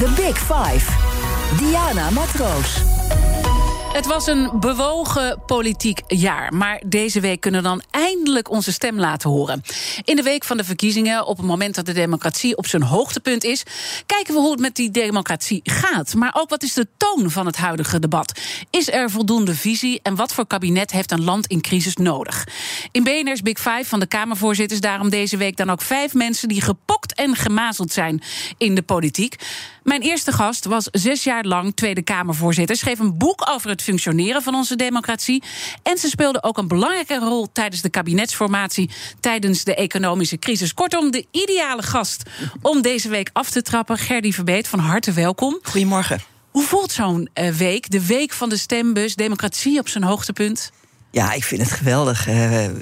The Big Five. Diana Matroos. Het was een bewogen politiek jaar. Maar deze week kunnen we dan eindelijk onze stem laten horen. In de week van de verkiezingen, op het moment dat de democratie op zijn hoogtepunt is, kijken we hoe het met die democratie gaat. Maar ook wat is de toon van het huidige debat? Is er voldoende visie en wat voor kabinet heeft een land in crisis nodig? In BNR's Big Five van de Kamervoorzitters daarom deze week dan ook vijf mensen die gepokt en gemazeld zijn in de politiek. Mijn eerste gast was zes jaar lang Tweede Kamervoorzitter, schreef een boek over het functioneren van onze democratie. En ze speelde ook een belangrijke rol tijdens de kabinetsformatie, tijdens de economische crisis. Kortom, de ideale gast om deze week af te trappen. Gerdy Verbeet, van harte welkom. Goedemorgen. Hoe voelt zo'n uh, week, de week van de stembus, democratie op zijn hoogtepunt? Ja, ik vind het geweldig. Uh,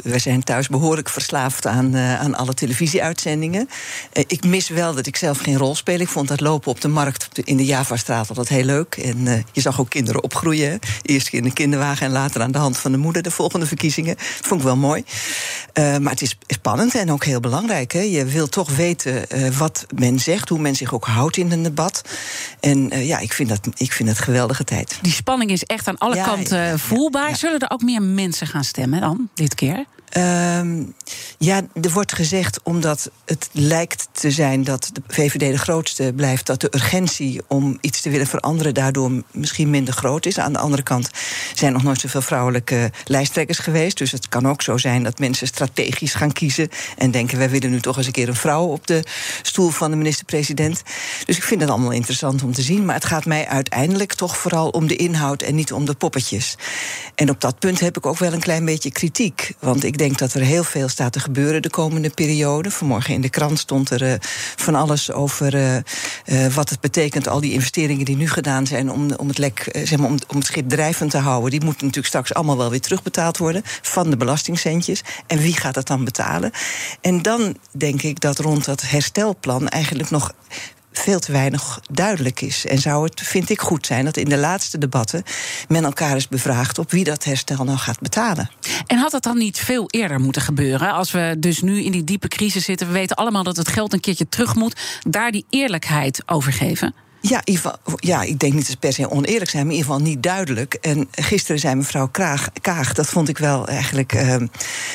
we zijn thuis behoorlijk verslaafd aan, uh, aan alle televisieuitzendingen. Uh, ik mis wel dat ik zelf geen rol speel. Ik vond dat lopen op de markt in de Javastraat altijd heel leuk. En je zag ook kinderen opgroeien. Eerst in de kinderwagen en later aan de hand van de moeder de volgende verkiezingen. Dat vond ik wel mooi. maar het is spannend en ook heel belangrijk. Hè? Je wil toch weten wat men zegt, hoe men zich ook houdt in een debat. En ja, ik vind, dat, ik vind het geweldige tijd. Die spanning is echt aan alle ja, kanten ja, voelbaar. Ja, Zullen er ook meer mensen gaan stemmen dan, dit keer? Um, ja, er wordt gezegd, omdat het lijkt te zijn dat de VVD de grootste blijft, dat de urgentie om iets te willen veranderen daardoor misschien minder groot is. Aan de andere kant zijn nog nooit zoveel vrouwelijke lijsttrekkers geweest. Dus het kan ook zo zijn dat mensen strategisch gaan kiezen en denken: wij willen nu toch eens een keer een vrouw op de stoel van de minister-president. Dus ik vind het allemaal interessant om te zien. Maar het gaat mij uiteindelijk toch vooral om de inhoud en niet om de poppetjes. En op dat punt heb ik ook wel een klein beetje kritiek. Want ik denk dat er heel veel staat te gebeuren de komende periode. Vanmorgen in de krant stond er uh, van alles over uh, uh, wat het betekent, al die investeringen die nu gedaan zijn om, om het lek, zeg maar, om, om het schip drijvend te houden. Die moeten natuurlijk straks allemaal wel weer terugbetaald worden van de belastingcentjes. En wie gaat dat dan betalen? En dan denk ik dat rond dat herstelplan eigenlijk nog veel te weinig duidelijk is. En zou het, vind ik, goed zijn dat in de laatste debatten men elkaar eens bevraagt op wie dat herstel nou gaat betalen. En had dat dan niet veel eerder moeten gebeuren? Als we dus nu in die diepe crisis zitten, we weten allemaal dat het geld een keertje terug moet, daar die eerlijkheid over geven? Ja, ja, ik denk niet dat ze per se oneerlijk zijn, maar in ieder geval niet duidelijk. En gisteren zei mevrouw Kraag, Kaag, dat vond ik wel eigenlijk uh,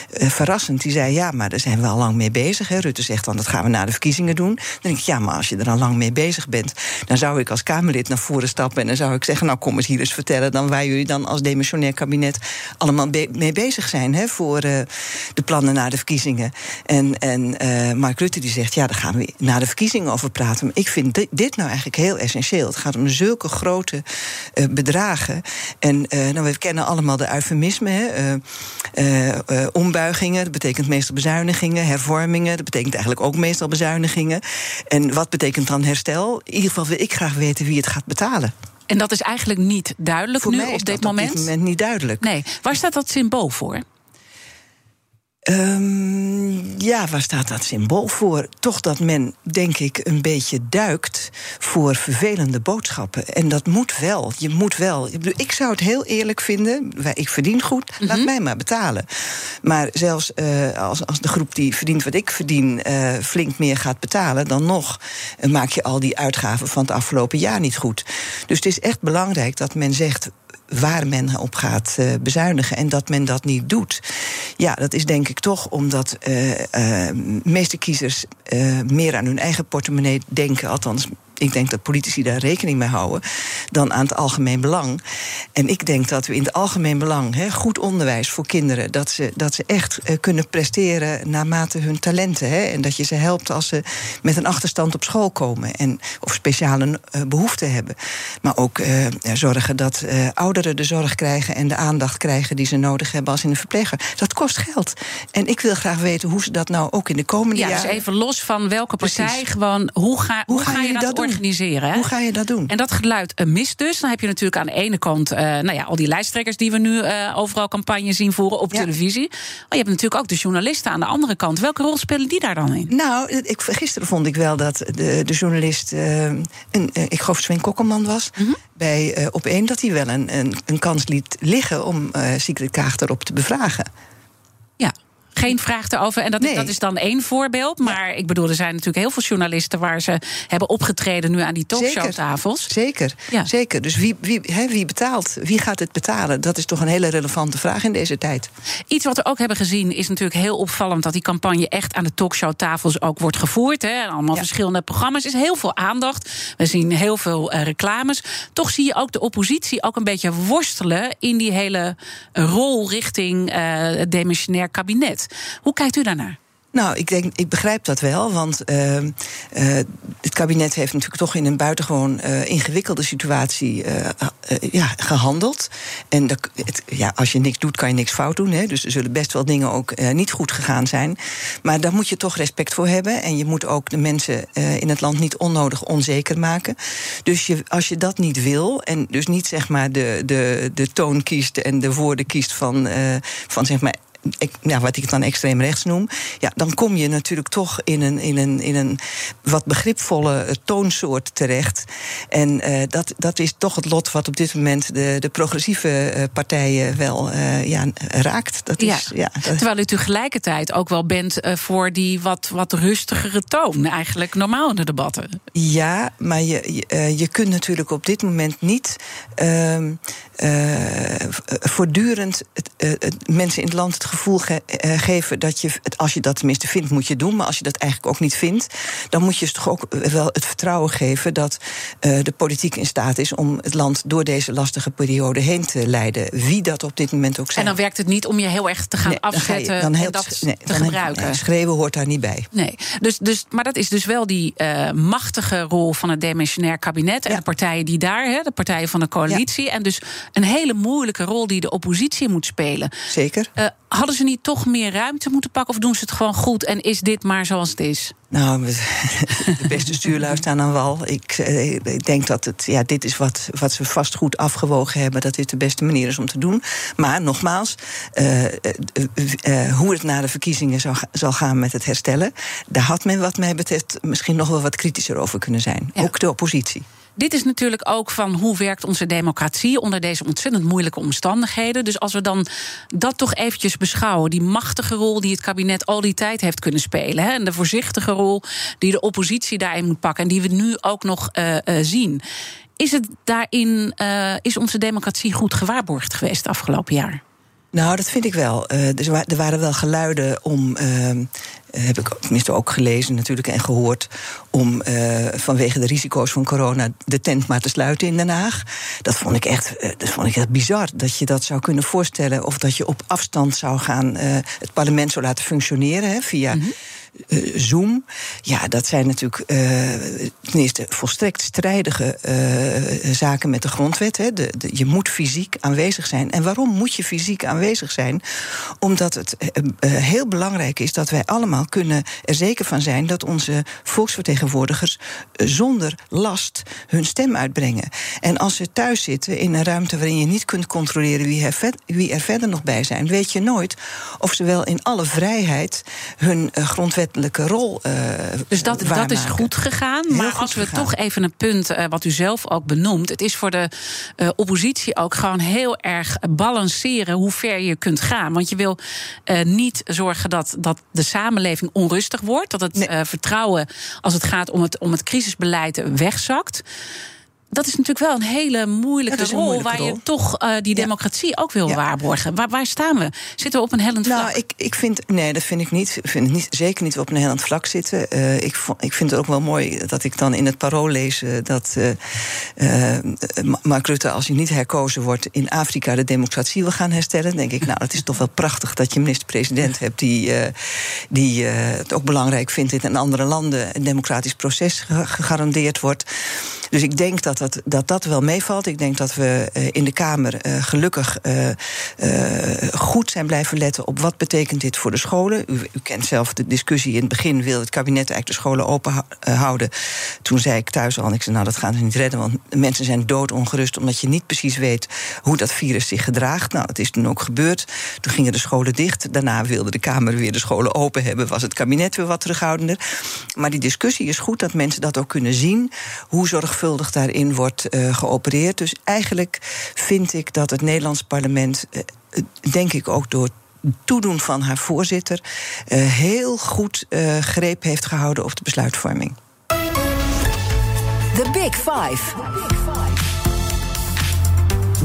verrassend. Die zei: Ja, maar daar zijn we al lang mee bezig. Hè. Rutte zegt dan: Dat gaan we na de verkiezingen doen. Dan denk ik: Ja, maar als je er al lang mee bezig bent, dan zou ik als Kamerlid naar voren stappen en dan zou ik zeggen: Nou, kom eens hier eens vertellen dan waar jullie dan als demissionair kabinet allemaal mee bezig zijn hè, voor uh, de plannen na de verkiezingen. En, en Mark Rutte die zegt: Ja, daar gaan we na de verkiezingen over praten. Maar ik vind dit nou eigenlijk heel essentieel. Het gaat om zulke grote uh, bedragen. En uh, nou, we kennen allemaal de eufemismen. Uh, ombuigingen, dat betekent meestal bezuinigingen. Hervormingen, dat betekent eigenlijk ook meestal bezuinigingen. En wat betekent dan herstel? In ieder geval wil ik graag weten wie het gaat betalen. En dat is eigenlijk niet duidelijk voor nu mij op dit moment? Op dit moment niet duidelijk. Nee. Waar staat dat symbool voor? Um, ja, waar staat dat symbool voor? Toch dat men, denk ik, een beetje duikt voor vervelende boodschappen. En dat moet wel. Je moet wel. Ik zou het heel eerlijk vinden. Ik verdien goed, mm -hmm. laat mij maar betalen. Maar zelfs uh, als, als de groep die verdient wat ik verdien uh, flink meer gaat betalen, dan nog uh, maak je al die uitgaven van het afgelopen jaar niet goed. Dus het is echt belangrijk dat men zegt waar men op gaat uh, bezuinigen en dat men dat niet doet. Ja, dat is denk ik toch omdat uh, uh, meeste kiezers meer aan hun eigen portemonnee denken, althans ik denk dat politici daar rekening mee houden, dan aan het algemeen belang. En ik denk dat we in het algemeen belang, goed onderwijs voor kinderen, dat ze, dat ze echt uh, kunnen presteren naarmate hun talenten. En dat je ze helpt als ze met een achterstand op school komen en, of speciale uh, behoeften hebben. Maar ook uh, zorgen dat ouderen de zorg krijgen en de aandacht krijgen die ze nodig hebben als in een verpleger. Dat kost geld. En ik wil graag weten hoe ze dat nou ook in de komende ja, jaren. Dus even los van welke partij, Precies. gewoon hoe ga, hoe, hoe ga, je, je dat doen? Organiseren. Hè? Hoe ga je dat doen? En dat geluid uh, mist dus. Dan heb je natuurlijk aan de ene kant uh, nou ja, al die lijsttrekkers die we nu uh, overal campagne zien voeren op ja. televisie. Maar je hebt natuurlijk ook de journalisten aan de andere kant. Welke rol spelen die daar dan in? Nou, ik, gisteren vond ik wel dat de, de journalist, een, ik geloof Sven Kokkelman was, mm -hmm. bij op één dat hij wel een, een, een kans liet liggen om Sigrid Kaag erop te bevragen. Geen vraag erover. En dat, nee. dat is dan één voorbeeld. Maar ja. ik bedoel, er zijn natuurlijk heel veel journalisten waar ze hebben opgetreden nu aan die talkshowtafels. Zeker, ja. zeker. Dus wie, wie, he, wie betaalt? Wie gaat het betalen? Dat is toch een hele relevante vraag in deze tijd. Iets wat we ook hebben gezien is natuurlijk heel opvallend dat die campagne echt aan de talkshowtafels ook wordt gevoerd. Hè. En allemaal ja. verschillende programma's. Er is heel veel aandacht. We zien heel veel uh, reclames. Toch zie je ook de oppositie ook een beetje worstelen in die hele rol richting uh, het demissionair kabinet. Hoe kijkt u daarnaar? Nou, ik, denk, ik begrijp dat wel, want uh, uh, het kabinet heeft natuurlijk toch in een buitengewoon uh, ingewikkelde situatie ja, gehandeld. En ja, als je niks doet, kan je niks fout doen. Hè? Dus er zullen best wel dingen ook niet goed gegaan zijn. Maar daar moet je toch respect voor hebben. En je moet ook de mensen in het land niet onnodig onzeker maken. Dus je, als je dat niet wil, en dus niet zeg maar de, de, de toon kiest en de woorden kiest van, van zeg maar ik, ja, wat ik het dan extreem rechts noem, ja, dan kom je natuurlijk toch in een, in een, in een wat begripvolle toonsoort terecht. En uh, dat, dat is toch het lot wat op dit moment de, de progressieve uh, partijen wel uh, ja, raakt. Dat. Is, ja, dat... Terwijl u tegelijkertijd ook wel bent voor die wat, wat rustigere toon, eigenlijk normaal in de debatten. Ja, maar je, je, je kunt natuurlijk op dit moment niet ehm, voortdurend mensen in het land het gevoel ge uh, geven dat je, het, als je dat tenminste vindt, moet je doen. Maar als je dat eigenlijk ook niet vindt, dan moet je toch ook wel het vertrouwen geven dat uh, de politiek in staat is om het land door deze lastige periode heen te leiden. Wie dat op dit moment ook zijn. En dan werkt het niet om je heel erg te gaan nee, afzetten dan je, dan en dat nee, te gebruiken. Nee, schreeuwen hoort daar niet bij. Nee, dus, dus, maar dat is dus wel die uh, machtige rol van het demissionair kabinet en Ja. de partijen die daar, hè, de partijen van de coalitie. En dus een hele moeilijke rol die de oppositie moet spelen. Zeker. Uh, hadden ze niet toch meer ruimte moeten pakken? Of doen ze het gewoon goed en is dit maar zoals het is? Nou, de beste stuurlui staan aan wal. Ik, eh, ik, denk dat het, ja, dit is wat, wat ze vast goed afgewogen hebben. Dat dit de beste manier is om te doen. Maar nogmaals, uh, uh, hoe het na de verkiezingen zal, zal, gaan met het herstellen. Daar had men, wat mij betreft, misschien nog wel wat kritischer over kunnen zijn. Ja. Ook de oppositie. Dit is natuurlijk ook van hoe werkt onze democratie onder deze ontzettend moeilijke omstandigheden. Dus als we dan dat toch eventjes beschouwen, die machtige rol die het kabinet al die tijd heeft kunnen spelen, hè, en de voorzichtige rol die de oppositie daarin moet pakken en die we nu ook nog uh, uh, zien. Is het daarin, uh, is onze democratie goed gewaarborgd geweest afgelopen jaar? Nou, dat vind ik wel. Uh, dus er waren wel geluiden om. Uh, heb ik tenminste ook gelezen natuurlijk en gehoord. om uh, vanwege de risico's van corona de tent maar te sluiten in Den Haag. Dat vond ik echt, dat vond ik echt bizar. Dat je dat zou kunnen voorstellen. Of dat je op afstand zou gaan. het parlement zou laten functioneren hè, via. Mm-hmm. Uh, Zoom. Ja, dat zijn natuurlijk uh, ten eerste volstrekt strijdige uh, zaken met de grondwet. Hè. De, je moet fysiek aanwezig zijn. En waarom moet je fysiek aanwezig zijn? Omdat het heel belangrijk is dat wij allemaal kunnen er zeker van zijn dat onze volksvertegenwoordigers zonder last hun stem uitbrengen. En als ze thuis zitten in een ruimte waarin je niet kunt controleren wie er, wie er verder nog bij zijn, weet je nooit of ze wel in alle vrijheid hun grondwet rol. Uh, dus dat, dat is goed gegaan. Heel maar goed als we gegaan. toch even een punt, uh, wat u zelf ook benoemt. Het is voor de uh, oppositie ook gewoon heel erg balanceren hoe ver je kunt gaan. Want je wil niet zorgen dat, dat de samenleving onrustig wordt. Dat het nee. vertrouwen als het gaat om het, om het crisisbeleid wegzakt dat is natuurlijk wel een hele moeilijke rol. Moeilijke waar rol. je toch uh, die democratie ja. ook wil ja. waarborgen. Waar, waar, staan we? Zitten we op een hellend vlak? Nou, ik, ik vind, nee, dat vind ik niet. Ik vind het niet, zeker niet op een hellend vlak zitten. Uh, ik, ik vind het ook wel mooi dat ik dan in het parool lees uh, dat Mark Rutte, als hij niet herkozen wordt, in Afrika de democratie wil gaan herstellen. Dan denk ik, nou, het is toch wel prachtig dat je minister-president hebt die, die het ook belangrijk vindt dat in andere landen een democratisch proces gegarandeerd wordt. Dus ik denk dat dat, dat dat wel meevalt. Ik denk dat we in de Kamer gelukkig goed zijn blijven letten op wat betekent dit voor de scholen. U, u, kent zelf de discussie in het begin wil het kabinet eigenlijk de scholen open houden. Toen zei ik thuis al, ik zei nou dat gaan ze niet redden, want mensen zijn doodongerust omdat je niet precies weet hoe dat virus zich gedraagt. Nou, dat is toen ook gebeurd. Toen gingen de scholen dicht. Daarna wilde de Kamer weer de scholen open hebben. Was het kabinet weer wat terughoudender. Maar die discussie is goed dat mensen dat ook kunnen zien. Hoe zorgvuldig daarin wordt uh, geopereerd. Dus eigenlijk vind ik dat het Nederlands parlement, uh, denk ik ook door toedoen van haar voorzitter, uh, heel goed greep heeft gehouden op de besluitvorming. The Big Five.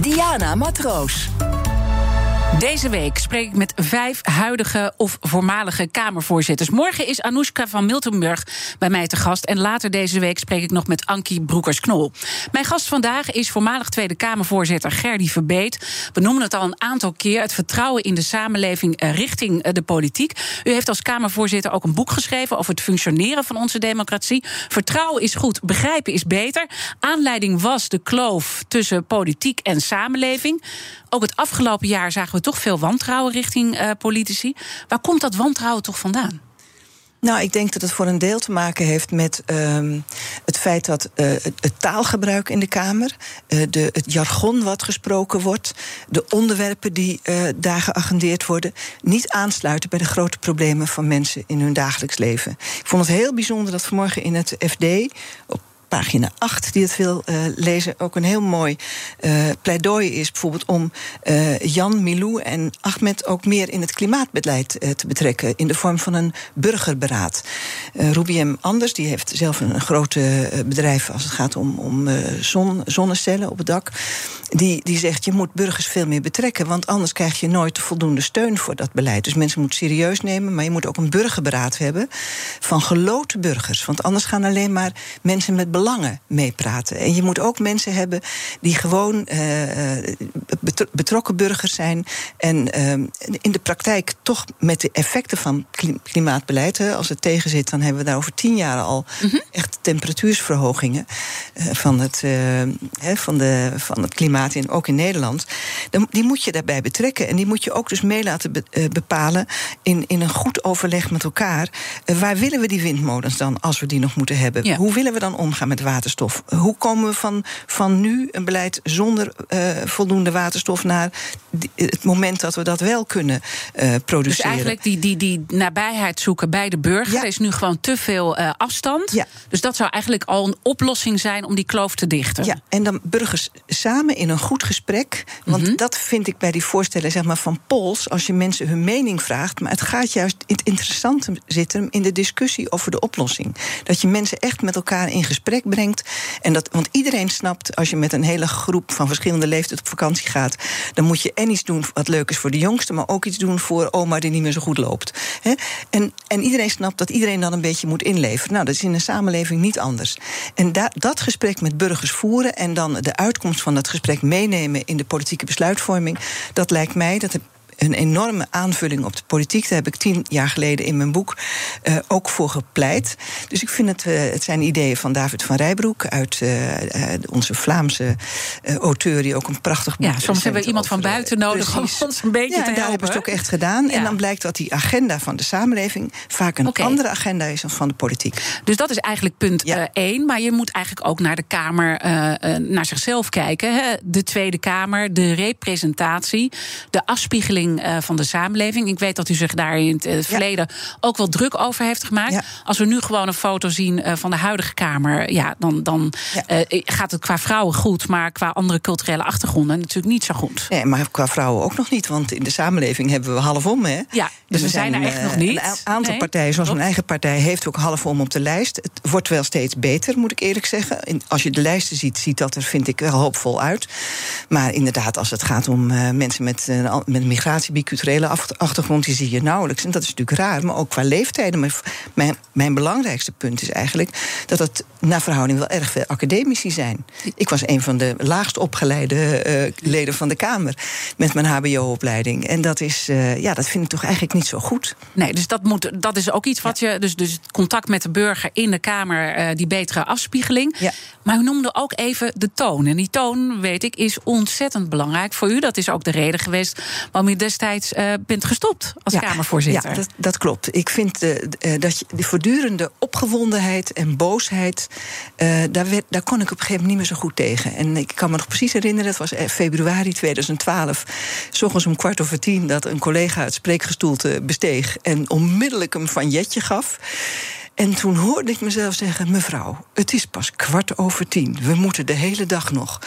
Diana Matroos. Deze week spreek ik met vijf huidige of voormalige Kamervoorzitters. Morgen is Anoushka van Miltenburg bij mij te gast. En later deze week spreek ik nog met Ankie Broekers-Knol. Mijn gast vandaag is voormalig Tweede Kamervoorzitter Gerdy Verbeet. We noemen het al een aantal keer. Het vertrouwen in de samenleving eh, richting eh, de politiek. U heeft als Kamervoorzitter ook een boek geschreven over het functioneren van onze democratie. Vertrouwen is goed, begrijpen is beter. Aanleiding was de kloof tussen politiek en samenleving. Ook het afgelopen jaar zagen we toch veel wantrouwen richting uh, politici. Waar komt dat wantrouwen toch vandaan? Nou, ik denk dat het voor een deel te maken heeft met uh, het feit dat uh, het taalgebruik in de Kamer, uh, de, het jargon wat gesproken wordt, de onderwerpen die daar geagendeerd worden, niet aansluiten bij de grote problemen van mensen in hun dagelijks leven. Ik vond het heel bijzonder dat vanmorgen in het FD op pagina 8, die het wil uh, lezen, ook een heel mooi uh, pleidooi is. Bijvoorbeeld om uh, Jan, Milou en Ahmed ook meer in het klimaatbeleid te betrekken. In de vorm van een burgerberaad. Rubiem Anders, die heeft zelf een, een grote bedrijf als het gaat om, om zon, zonnecellen op het dak. Die, die zegt je moet burgers veel meer betrekken. Want anders krijg je nooit voldoende steun voor dat beleid. Dus mensen moeten serieus nemen. Maar je moet ook een burgerberaad hebben van geloten burgers. Want anders gaan alleen maar mensen met belangen meepraten. En je moet ook mensen hebben die gewoon uh, betrokken burgers zijn. En uh, in de praktijk toch met de effecten van klimaatbeleid. Hè, als het tegenzit, dan hebben we daar over tien jaar al mm -hmm. echt temperatuursverhogingen van, het, hè, van, de, van het klimaat, in, ook in Nederland. Dan, die moet je daarbij betrekken. En die moet je ook dus mee laten be, bepalen in, in een goed overleg met elkaar. waar willen we die windmolens dan, als we die nog moeten hebben? Ja. Hoe willen we dan omgaan? Met waterstof. Hoe komen we van, van nu een beleid zonder uh, voldoende waterstof naar het moment dat we dat wel kunnen uh, produceren? Dus eigenlijk die, die, die nabijheid zoeken bij de burger. Ja. Er is nu gewoon te veel uh, afstand. Ja. Dus dat zou eigenlijk al een oplossing zijn om die kloof te dichten. Ja, en dan burgers samen in een goed gesprek. Want mm -hmm. dat vind ik bij die voorstellen zeg maar, van Pols, als je mensen hun mening vraagt. Maar het gaat juist in het interessante zitten in de discussie over de oplossing. Dat je mensen echt met elkaar in gesprek brengt. En dat, want iedereen snapt, als je met een hele groep van verschillende leeftijden op vakantie gaat, dan moet je en iets doen wat leuk is voor de jongste, maar ook iets doen voor oma die niet meer zo goed loopt. En, en iedereen snapt dat iedereen dan een beetje moet inleveren. Nou, dat is in een samenleving niet anders. En da, dat gesprek met burgers voeren en dan de uitkomst van dat gesprek meenemen in de politieke besluitvorming, dat lijkt mij, dat heb een enorme aanvulling op de politiek. Daar heb ik tien jaar geleden in mijn boek uh, ook voor gepleit. Dus ik vind het, uh, het zijn ideeën van David van Rijbroek uit uh, onze Vlaamse auteur, die ook een prachtig boek Ja, soms hebben we iemand van buiten nodig om ons een beetje ja, te en daar hebben ze het ook echt gedaan. Ja. En dan blijkt dat die agenda van de samenleving vaak een okay. andere agenda is dan van de politiek. Dus dat is eigenlijk punt ja. één. Maar je moet eigenlijk ook naar de Kamer, naar zichzelf kijken. Hè? De Tweede Kamer, de representatie, de afspiegeling uh, van de samenleving. Ik weet dat u zich daar in het uh, verleden ja. ook wel druk over heeft gemaakt. Ja. Als we nu gewoon een foto zien uh, van de huidige Kamer, ja, dan, dan ja. gaat het qua vrouwen goed, maar qua andere culturele achtergronden natuurlijk niet zo goed. Nee, maar qua vrouwen ook nog niet, want in de samenleving hebben we halfom, hè? Ja, dus we zijn, er echt nog niet. Een aantal nee, partijen, zoals mijn eigen partij, heeft ook halfom op de lijst. Het wordt wel steeds beter, moet ik eerlijk zeggen. Als je de lijsten ziet, ziet dat er, vind ik, wel hoopvol uit. Maar inderdaad, als het gaat om mensen met, met migratie biculturele achtergrond, die zie je nauwelijks. En dat is natuurlijk raar, maar ook qua leeftijden. Maar mijn, mijn belangrijkste punt is eigenlijk dat het naar verhouding wel erg veel academici zijn. Ik was een van de laagst opgeleide uh, leden van de Kamer met mijn HBO-opleiding. En dat is, uh, ja, dat vind ik toch eigenlijk niet zo goed. Nee, dus dat, moet, dat is ook iets wat je. Dus, dus het contact met de burger in de Kamer, uh, die betere afspiegeling. Ja. Maar u noemde ook even de toon. En die toon, weet ik, is ontzettend belangrijk voor u. Dat is ook de reden geweest waarom u destijds uh, bent gestopt als ja, Kamervoorzitter. Ja, dat, dat klopt. Ik vind uh, dat je die voortdurende opgewondenheid en boosheid. daar, werd, daar kon ik op een gegeven moment niet meer zo goed tegen. En ik kan me nog precies herinneren, het was februari 2012. S ochtends om kwart over tien dat een collega het spreekgestoelte besteeg. en onmiddellijk een van jetje gaf. En toen hoorde ik mezelf zeggen: Mevrouw, het is pas kwart over tien. We moeten de hele dag nog.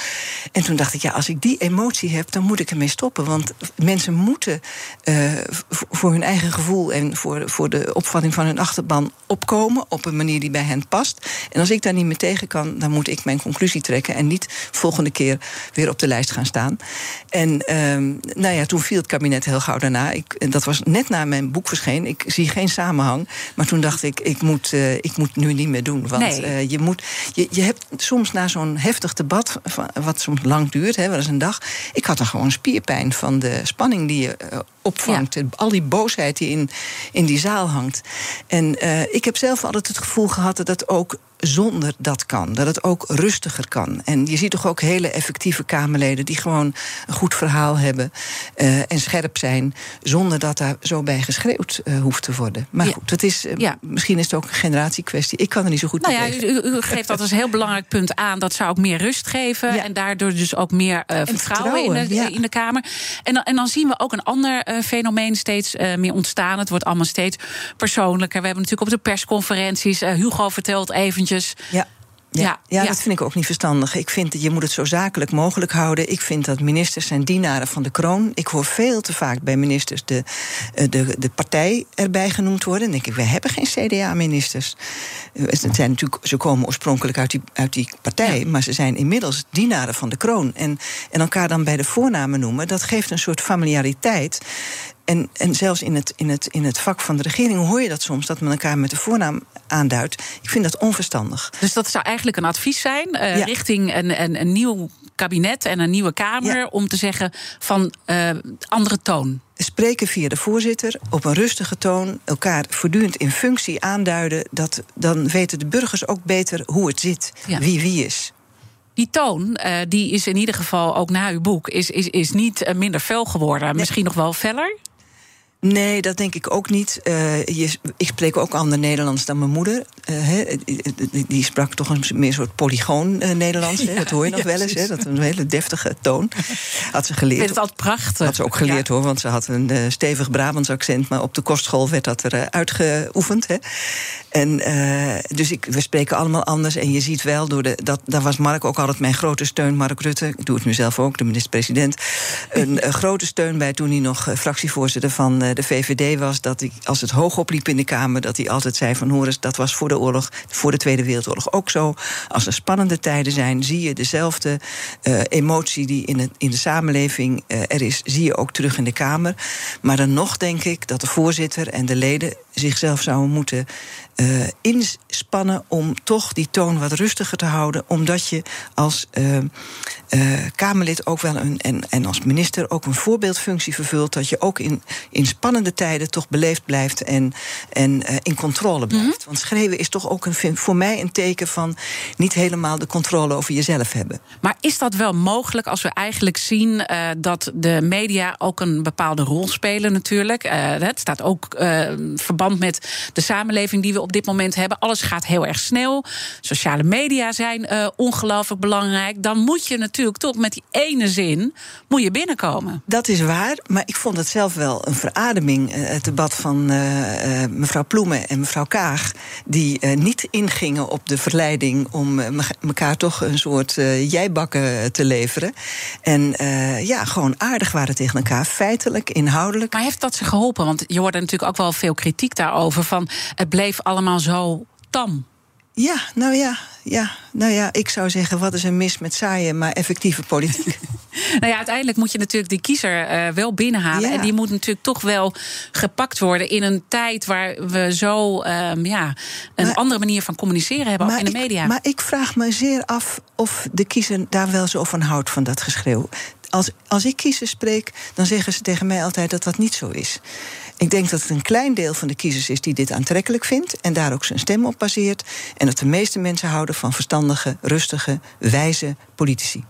En toen dacht ik: Ja, als ik die emotie heb, dan moet ik ermee stoppen. Want mensen moeten uh, voor hun eigen gevoel en voor, voor de opvatting van hun achterban opkomen. op een manier die bij hen past. En als ik daar niet meer tegen kan, dan moet ik mijn conclusie trekken. en niet volgende keer weer op de lijst gaan staan. En uh, nou ja, toen viel het kabinet heel gauw daarna. Ik, dat was net na mijn boek verscheen. Ik zie geen samenhang. Maar toen dacht ik: Ik moet moet, uh, ik moet nu niet meer doen. Want nee. uh, je, moet, je, je hebt soms na zo'n heftig debat, wat soms lang duurt, hè, wel eens een dag. Ik had er gewoon spierpijn van de spanning die je uh, opvangt. Ja. Al die boosheid die in, in die zaal hangt. En ik heb zelf altijd het gevoel gehad dat dat ook zonder dat kan. Dat het ook rustiger kan. En je ziet toch ook hele effectieve Kamerleden die gewoon een goed verhaal hebben uh, en scherp zijn, zonder dat daar zo bij geschreeuwd uh, hoeft te worden. Maar ja. goed, dat is, uh, ja. misschien is het ook een generatiekwestie. Ik kan er niet zo goed nou ja, u, u, geeft dat als een heel belangrijk punt aan. Dat zou ook meer rust geven ja. en daardoor dus ook meer vertrouwen, vertrouwen, in, de, in de Kamer. En dan, en dan zien we ook een ander fenomeen steeds meer ontstaan. Het wordt allemaal steeds persoonlijker. We hebben natuurlijk op de persconferenties, Hugo vertelt eventjes ja. Ja, ja, ja, dat vind ik ook niet verstandig. Ik vind dat je moet het zo zakelijk mogelijk houden. Ik vind dat ministers zijn dienaren van de kroon. Ik hoor veel te vaak bij ministers de, de, de partij erbij genoemd worden. Dan denk ik, we hebben geen CDA-ministers. Zijn natuurlijk, ze komen oorspronkelijk uit die, uit die partij, ja. maar ze zijn inmiddels dienaren van de kroon. En, en elkaar dan bij de voornamen noemen, dat geeft een soort familiariteit. En, en zelfs in het, in, het, in het vak van de regering hoor je dat soms, dat men elkaar met de voornaam aanduidt. Ik vind dat onverstandig. Dus dat zou eigenlijk een advies zijn uh, ja. richting een, een, een nieuw kabinet en een nieuwe Kamer ja. om te zeggen van uh, andere toon. Spreken via de voorzitter op een rustige toon, elkaar voortdurend in functie aanduiden. Dat, dan weten de burgers ook beter hoe het zit, ja. wie wie is. Die toon, uh, die is in ieder geval ook na uw boek, is, is, is niet minder fel geworden. Nee. Misschien nog wel feller? Nee, dat denk ik ook niet. Uh, je, ik spreek ook ander Nederlands dan mijn moeder. Uh, he, die, die, sprak toch een meer soort polygoon uh, Nederlands. Ja, dat hoor je nog ja, wel eens. He, dat een hele deftige toon. Had ze geleerd. Ik vind het altijd prachtig. Had ze ook geleerd ja. hoor, want ze had een stevig Brabants accent. Maar op de kostschool werd dat er uitgeoefend. He. En dus ik, we spreken allemaal anders. En je ziet wel, door de, dat, daar was Mark ook altijd mijn grote steun. Mark Rutte, ik doe het nu zelf ook, de minister-president. Een, een grote steun bij toen hij nog fractievoorzitter van de VVD was dat hij, als het hoog opliep in de Kamer, dat hij altijd zei van hoor eens, dat was voor de oorlog, voor de Tweede Wereldoorlog ook zo. Als er spannende tijden zijn, zie je dezelfde uh, emotie die in, het, in de samenleving uh, er is, zie je ook terug in de Kamer. Maar dan nog denk ik dat de voorzitter en de leden zichzelf zouden moeten inspannen om toch die toon wat rustiger te houden. Omdat je als Kamerlid ook wel een, en, en als minister ook een voorbeeldfunctie vervult. Dat je ook in, in spannende tijden toch beleefd blijft en, en in controle blijft. Mm -hmm. Want schreeuwen is toch ook een, voor mij een teken van niet helemaal de controle over jezelf hebben. Maar is dat wel mogelijk als we eigenlijk zien dat de media ook een bepaalde rol spelen natuurlijk? het staat ook verband met de samenleving die we op dit moment hebben. Alles gaat heel erg snel. Sociale media zijn uh, ongelooflijk belangrijk. Dan moet je natuurlijk toch met die ene zin moet je binnenkomen. Dat is waar, maar ik vond het zelf wel een verademing. Uh, het debat van uh, mevrouw Ploemen en mevrouw Kaag... die niet ingingen op de verleiding om elkaar toch een soort jijbakken te leveren. En ja, gewoon aardig waren tegen elkaar, feitelijk, inhoudelijk. Maar heeft dat ze geholpen? Want je hoorde natuurlijk ook wel veel kritiek daarover... van het bleef allemaal zo tam. Ja, nou ja, ja, nou ja, ik zou zeggen, wat is er mis met saaie, maar effectieve politiek? Nou ja, uiteindelijk moet je natuurlijk die kiezer uh, wel binnenhalen. Ja. En die moet natuurlijk toch wel gepakt worden in een tijd waar we zo um, ja, een Maar- andere manier van communiceren hebben, in de ik- media. maar ik vraag me zeer af of de kiezer daar wel zo van houdt, van dat geschreeuw. Als, als ik kiezers spreek, dan zeggen ze tegen mij altijd dat dat niet zo is. Ik denk dat het een klein deel van de kiezers is die dit aantrekkelijk vindt en daar ook zijn stem op baseert. En dat de meeste mensen houden van verstandige, rustige, wijze politici.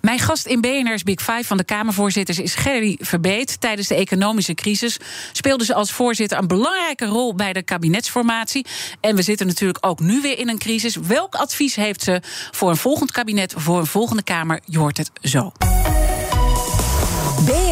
Mijn gast in BNR's Big Five van de Kamervoorzitters is Gerry Verbeet. Tijdens de economische crisis speelde ze als voorzitter een belangrijke rol bij de kabinetsformatie. En we zitten natuurlijk ook nu weer in een crisis. Welk advies heeft ze voor een volgend kabinet, voor een volgende Kamer? Je hoort het zo.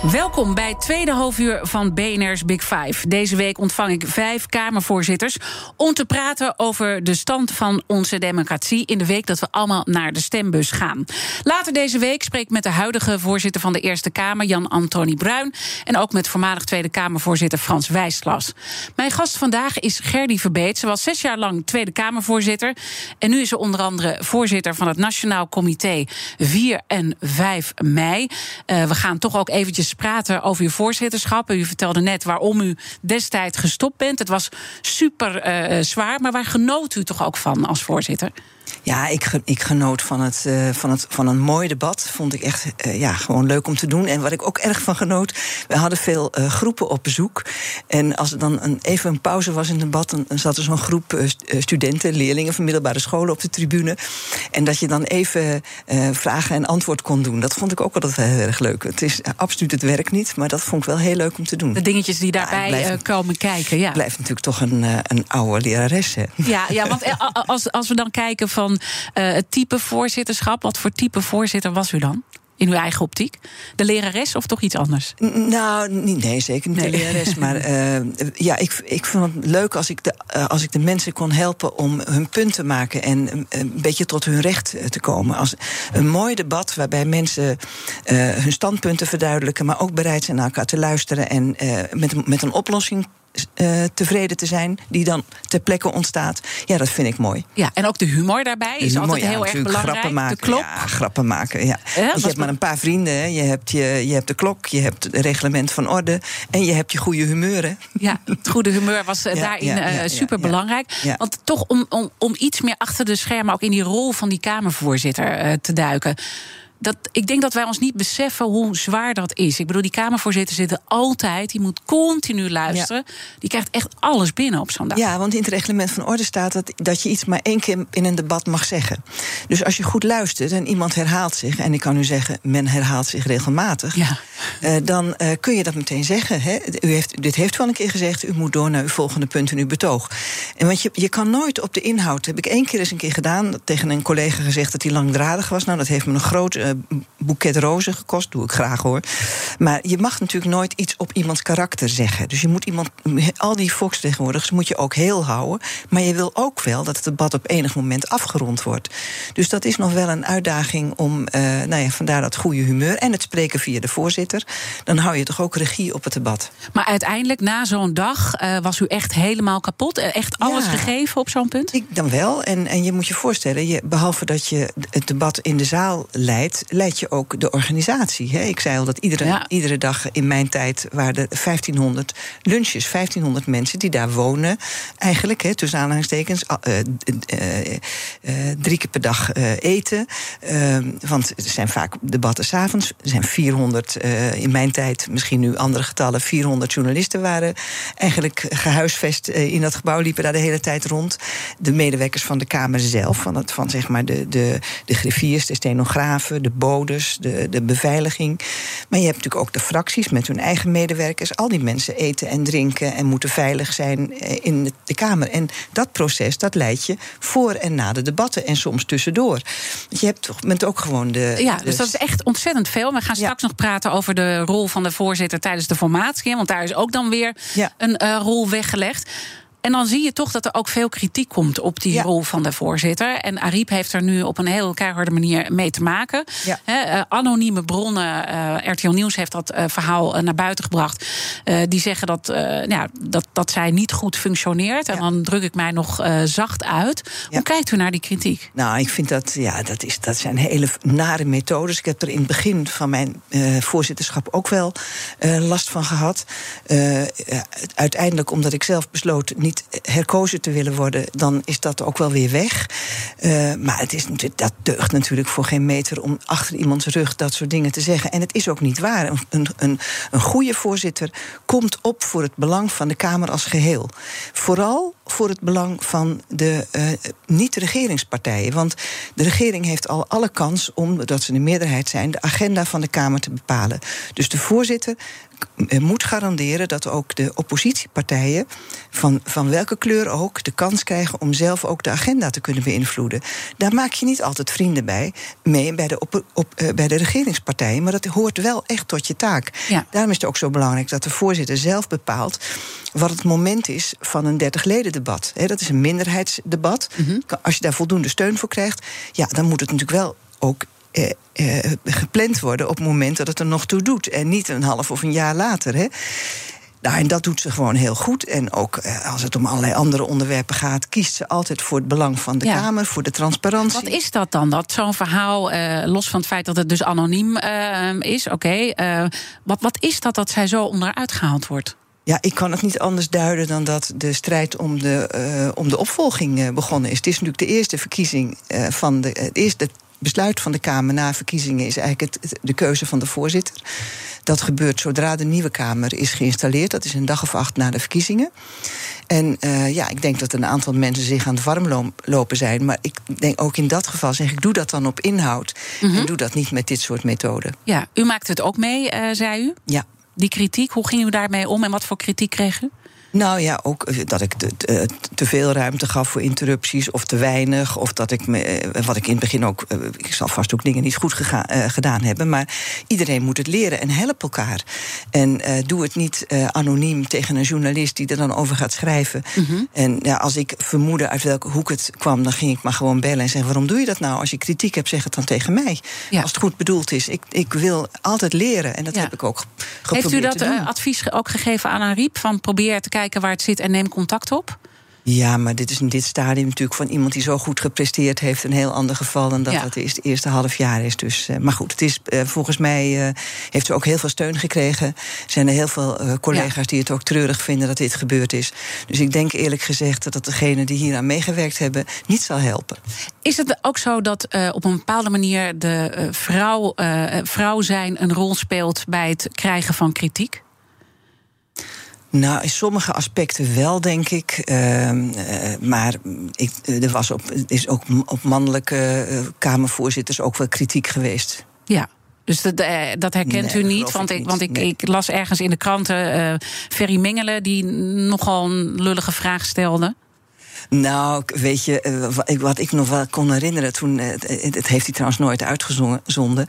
Welkom bij het tweede halfuur van BNR's Big Five. Deze week ontvang ik vijf Kamervoorzitters om te praten over de stand van onze democratie in de week dat we allemaal naar de stembus gaan. Later deze week spreek ik met de huidige voorzitter van de Eerste Kamer, Jan-Antoni Bruin, en ook met voormalig Tweede Kamervoorzitter Frans Wijsglas. Mijn gast vandaag is Gerdy Verbeet. Ze was zes jaar lang Tweede Kamervoorzitter en nu is ze onder andere voorzitter van het Nationaal Comité 4 en 5 mei. Uh, we gaan toch ook eventjes praten over uw voorzitterschap. U vertelde net waarom u destijds gestopt bent. Het was super uh, zwaar, maar waar genoot u toch ook van als voorzitter? Ja, ik, ik genoot van, het, uh, van, het, van een mooi debat. Vond ik echt uh, ja, gewoon leuk om te doen. En wat ik ook erg van genoot, we hadden veel uh, groepen op bezoek. En als er dan een, even een pauze was in het debat, dan, zat er zo'n groep studenten, leerlingen van middelbare scholen op de tribune. En dat je dan even vragen en antwoord kon doen. Dat vond ik ook altijd heel erg leuk. Het is absoluut het werk niet, maar dat vond ik wel heel leuk om te doen. De dingetjes die daarbij ja, blijft, komen kijken. Ja. Blijft natuurlijk toch een, een oude lerares. Hè? Ja, ja, want als, als we dan kijken van van uh, het type voorzitterschap. Wat voor type voorzitter was u dan? In uw eigen optiek? De lerares of toch iets anders? Nou, nee, zeker niet nee. de lerares. Maar uh, ja, ik, ik vond het leuk als ik, de, uh, als ik de mensen kon helpen om hun punt te maken en uh, een beetje tot hun recht te komen. Als een mooi debat waarbij mensen hun standpunten verduidelijken, maar ook bereid zijn naar elkaar te luisteren en met, met een oplossing uh, tevreden te zijn, die dan ter plekke ontstaat. Ja, dat vind ik mooi. Ja, en ook de humor daarbij is humor, altijd ja, heel erg belangrijk. Grappen maken, de klok. Ja, grappen maken. Ja. je hebt maar een paar vrienden. Hè. Je, hebt je, je hebt de klok, je hebt het reglement van orde en je hebt je goede humeur. Hè. Ja, het goede humeur was ja, daarin uh, super belangrijk. Want toch om, om, om iets meer achter de schermen, ook in die rol van die Kamervoorzitter te duiken dat, ik denk dat wij ons niet beseffen hoe zwaar dat is. Ik bedoel, die Kamervoorzitter zitten altijd, die moet continu luisteren. Ja. Die krijgt echt alles binnen op zo'n dag. Ja, want in het reglement van orde staat dat, dat je iets maar één keer in een debat mag zeggen. Dus als je goed luistert en iemand herhaalt zich, en ik kan u zeggen, men herhaalt zich regelmatig, ja. uh, dan uh, kun je dat meteen zeggen. Hè? U heeft, dit heeft u al een keer gezegd, u moet door naar uw volgende punt in uw betoog. En want je, je kan nooit op de inhoud, heb ik één keer eens een keer gedaan, tegen een collega gezegd dat hij langdradig was. Nou, dat heeft me een groot uh, boeket rozen gekost. Doe ik graag hoor. Maar je mag natuurlijk nooit iets op iemands karakter zeggen. Dus je moet iemand, al die volksvertegenwoordigers moet je ook heel houden. Maar je wil ook wel dat het debat op enig moment afgerond wordt. Dus dat is nog wel een uitdaging om, uh, nou ja, vandaar dat goede humeur. En het spreken via de voorzitter. Dan hou je toch ook regie op het debat. Maar uiteindelijk, na zo'n dag, uh, was u echt helemaal kapot? Echt alles ja, gegeven op zo'n punt? Ik dan wel. En, en je moet je voorstellen, je, behalve dat je het debat in de zaal leidt, leidt je ook de organisatie. Hè? Ik zei al dat iedere, ja. iedere dag in mijn tijd waren er 1500 lunches, 1500 mensen die daar wonen. Eigenlijk, hè, tussen aanhalingstekens, uh, uh, drie keer per dag eten. Ehm, want er zijn vaak debatten s'avonds. Er zijn 400, in mijn tijd, misschien nu andere getallen, 400 journalisten waren eigenlijk gehuisvest in dat gebouw, liepen daar de hele tijd rond. De medewerkers van de Kamer zelf, van, het, van zeg maar de, de, de griffiers, de stenografen, de bodes, de, de beveiliging. Maar je hebt natuurlijk ook de fracties met hun eigen medewerkers. Al die mensen eten en drinken en moeten veilig zijn in de Kamer. En dat proces, dat leidt je voor en na de debatten en soms tussendoor. Je hebt toch, bent ook gewoon de. Ja, dus dat is echt ontzettend veel. We gaan straks nog praten over de rol van de voorzitter tijdens de formatie. Want daar is ook dan weer ja. een uh, rol weggelegd. En dan zie je toch dat er ook veel kritiek komt op die rol van de voorzitter. En Ariep heeft er nu op een heel keiharde manier mee te maken. Eh, anonieme bronnen, uh, RTL Nieuws heeft dat verhaal naar buiten gebracht. die zeggen dat, ja, dat, dat zij niet goed functioneert. En dan druk ik mij nog zacht uit. Hoe kijkt u naar die kritiek? Nou, ik vind dat, ja, dat, is, dat zijn hele nare methodes. Ik heb er in het begin van mijn voorzitterschap ook wel last van gehad. uiteindelijk, omdat ik zelf besloot niet herkozen te willen worden, dan is dat ook wel weer weg. Uh, maar het is, dat deugt natuurlijk voor geen meter om achter iemands rug dat soort dingen te zeggen. En het is ook niet waar. Een, een, een goede voorzitter komt op voor het belang van de Kamer als geheel. Vooral voor het belang van de uh, niet-regeringspartijen. Want de regering heeft al alle kans om, dat ze de meerderheid zijn, de agenda van de Kamer te bepalen. Dus de voorzitter eh, moet garanderen dat ook de oppositiepartijen, van, van welke kleur ook, de kans krijgen om zelf ook de agenda te kunnen beïnvloeden. Daar maak je niet altijd vrienden bij, mee bij de, op, op, uh, bij de regeringspartijen, maar dat hoort wel echt tot je taak. Ja. Daarom is het ook zo belangrijk dat de voorzitter zelf bepaalt wat het moment is van een 30-leden-debat. Dat is een minderheidsdebat. Mm Als je daar voldoende steun voor krijgt, ja, dan moet het natuurlijk wel ook eh, eh, gepland worden op het moment dat het er nog toe doet. En niet een half of een jaar later. Hè. Nou, en dat doet ze gewoon heel goed. En ook eh, als het om allerlei andere onderwerpen gaat, kiest ze altijd voor het belang van de Kamer, voor de transparantie. Wat is dat dan? Dat zo'n verhaal, eh, los van het feit dat het dus anoniem uh, is, oké. Okay, wat, wat is dat dat zij zo onderuit gehaald wordt? Ja, ik kan het niet anders duiden dan dat de strijd om de, om de opvolging begonnen is. Het is natuurlijk de eerste verkiezing van de. Het eerste besluit van de Kamer na verkiezingen is eigenlijk het, de keuze van de voorzitter. Dat gebeurt zodra de nieuwe Kamer is geïnstalleerd. Dat is een dag of acht na de verkiezingen. En uh, ja, ik denk dat een aantal mensen zich aan het warm lopen zijn. Maar ik denk ook in dat geval zeg ik, doe dat dan op inhoud. En mhm. doe dat niet met dit soort methoden. Ja, u maakt het ook mee, uh, zei u? Ja. Die kritiek, hoe ging u daarmee om en wat voor kritiek kreeg u? Nou ja, ook eh, dat ik te, te, veel ruimte gaf voor interrupties of te weinig. Of dat ik me, eh, wat ik in het begin ook. Eh, ik zal vast ook dingen niet goed gedaan hebben. Maar iedereen moet het leren en help elkaar. En doe het niet anoniem tegen een journalist die er dan over gaat schrijven. Mhm. En ja, als ik vermoedde uit welke hoek het kwam, dan ging ik maar gewoon bellen en zeggen: waarom doe je dat nou? Als je kritiek hebt, zeg het dan tegen mij. Als het goed bedoeld is. Ik, ik wil altijd leren en dat heb ik ook geprobeerd. Heeft u dat advies ook gegeven aan Ariep? Van probeer te kijken kijken waar het zit en neem contact op? Ja, maar dit is in dit stadium natuurlijk van iemand die zo goed gepresteerd heeft een heel ander geval dan dat het eerste, eerste half jaar is. Dus, uh, maar goed, het is, uh, volgens mij uh, heeft ze ook heel veel steun gekregen. Er zijn er heel veel collega's die het ook treurig vinden dat dit gebeurd is. Dus ik denk eerlijk gezegd dat het degenen die hier aan meegewerkt hebben niet zal helpen. Is het ook zo dat op een bepaalde manier de vrouw, vrouw zijn een rol speelt bij het krijgen van kritiek? Nou, in sommige aspecten wel, denk ik. Uh, maar ik, er was op, is ook op mannelijke uh, Kamervoorzitters ook wel kritiek geweest. Ja. Dus dat, uh, dat herkent u niet, want, ik, want ik, ik, las ergens in de kranten Ferry Mengelen die nogal een lullige vraag stelde. Nou, weet je, eh, wat ik nog wel kon herinneren toen, eh, het heeft hij trouwens nooit uitgezonden,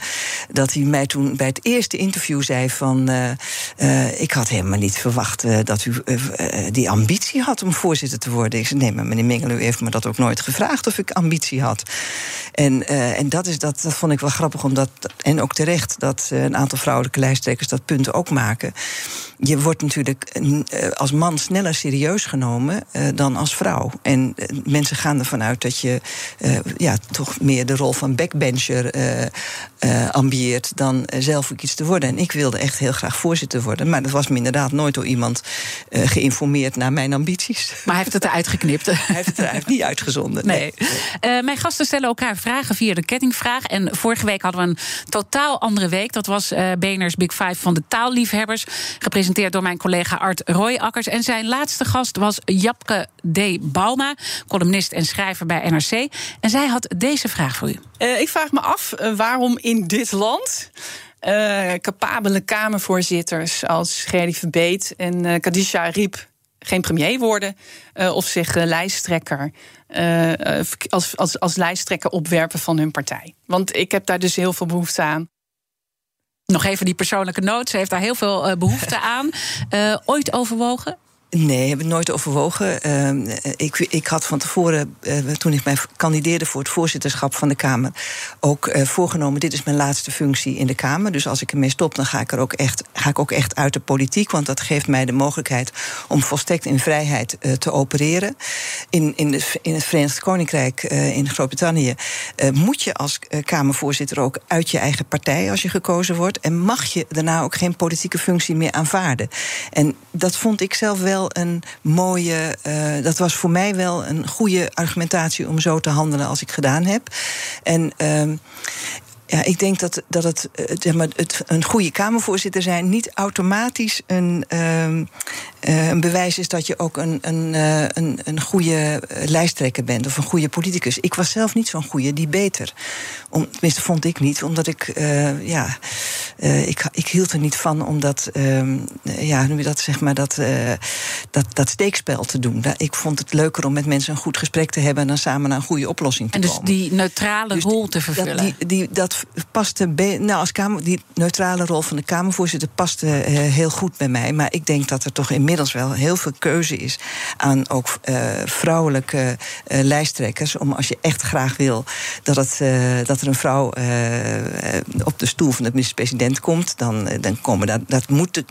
dat hij mij toen bij het eerste interview zei van, uh, ik had helemaal niet verwacht dat u die ambitie had om voorzitter te worden. Ik zei, nee, maar meneer Mengelen, u heeft me dat ook nooit gevraagd of ik ambitie had. En, en dat, is, dat, dat vond ik wel grappig, omdat, en ook terecht, dat een aantal vrouwelijke lijsttrekkers dat punt ook maken. Je wordt natuurlijk als man sneller serieus genomen dan als vrouw. En uh, mensen gaan ervan uit dat je uh, ja, toch meer de rol van backbencher uh, ambieert dan zelf ook iets te worden. En ik wilde echt heel graag voorzitter worden. Maar dat was me inderdaad nooit door iemand geïnformeerd naar mijn ambities. Maar hij heeft het eruit geknipt. hij heeft het eruit niet uitgezonden. Nee. nee. mijn gasten stellen elkaar vragen via de kettingvraag. En vorige week hadden we een totaal andere week. Dat was Beners Big Five van de taalliefhebbers. Gepresenteerd door mijn collega Art Royakkers. En zijn laatste gast was Japke D. Columnist en schrijver bij NRC. En zij had deze vraag voor u. Uh, ik vraag me af uh, waarom in dit land. Uh, capabele Kamervoorzitters als Gerdy Verbeet en uh, Kadisha Riep geen premier worden of zich lijsttrekker als, als, als lijsttrekker opwerpen van hun partij. Want ik heb daar dus heel veel behoefte aan. Nog even die persoonlijke noot. Ze heeft daar heel veel behoefte aan. ooit overwogen? Nee, heb ik nooit overwogen. Uh, ik, ik had van tevoren, uh, toen ik mij kandideerde voor het voorzitterschap van de Kamer, ook uh, voorgenomen: dit is mijn laatste functie in de Kamer. Dus als ik ermee stop, dan ga ik er ook echt, ga ik ook echt uit de politiek. Want dat geeft mij de mogelijkheid om volstrekt in vrijheid te opereren. In, in, de, in het Verenigd Koninkrijk, in Groot-Brittannië, moet je als Kamervoorzitter ook uit je eigen partij als je gekozen wordt. En mag je daarna ook geen politieke functie meer aanvaarden. En dat vond ik zelf wel een mooie. Uh, dat was voor mij wel een goede argumentatie om zo te handelen als ik gedaan heb. En. Uh, ja, ik denk dat, dat het, eh, zeg maar, het een goede Kamervoorzitter zijn niet automatisch een, uh, een bewijs is dat je ook een, een, een, een goede lijsttrekker bent of een goede politicus. Ik was zelf niet zo'n goede, die beter. Om, tenminste, vond ik niet, omdat ik, ja, ik, ik hield er niet van om dat, ehm, ja, nu dat zeg maar, dat, dat, dat steekspel te doen. Ik vond het leuker om met mensen een goed gesprek te hebben en dan samen naar een goede oplossing te komen. En dus die neutrale dus rol te vervullen. Dat, die, die, dat paste. Nou, als kamer, die neutrale rol van de Kamervoorzitter paste uh, heel goed bij mij. Maar ik denk dat er toch inmiddels wel heel veel keuze is aan ook vrouwelijke lijsttrekkers. Om als je echt graag wil dat, het, dat er een vrouw op de stoel van de minister-president komt, dan, dan komen dat. Dat moet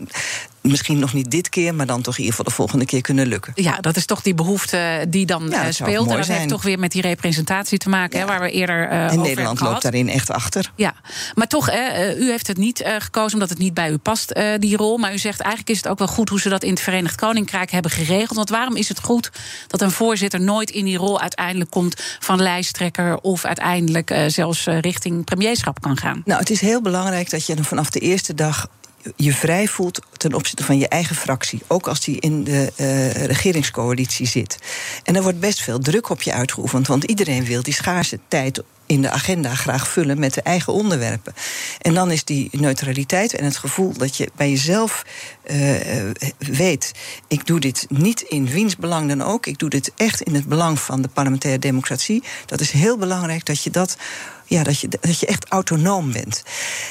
misschien nog niet dit keer, maar dan toch in ieder geval de volgende keer kunnen lukken. Ja, dat is toch die behoefte die dan ja, speelt. En dat zijn. heeft toch weer met die representatie te maken, ja. hè, waar we eerder. Uh, en Nederland loopt daarin echt achter. Ja, maar toch, hè, eh, u heeft het niet uh, gekozen omdat het niet bij u past, uh, die rol. Maar u zegt eigenlijk is het ook wel goed hoe ze dat in het Verenigd Koninkrijk hebben geregeld. Want waarom is het goed dat een voorzitter nooit in die rol uiteindelijk komt van lijsttrekker of uiteindelijk zelfs richting premierschap kan gaan? Nou, het is heel belangrijk dat je vanaf de eerste dag je vrij voelt ten opzichte van je eigen fractie. Ook als die in de uh, regeringscoalitie zit. En er wordt best veel druk op je uitgeoefend. Want iedereen wil die schaarse tijd in de agenda graag vullen met de eigen onderwerpen. En dan is die neutraliteit en het gevoel dat je bij jezelf uh, weet: ik doe dit niet in wiens belang dan ook. Ik doe dit echt in het belang van de parlementaire democratie. Dat is heel belangrijk dat je dat ja, dat, je, dat je echt autonoom bent.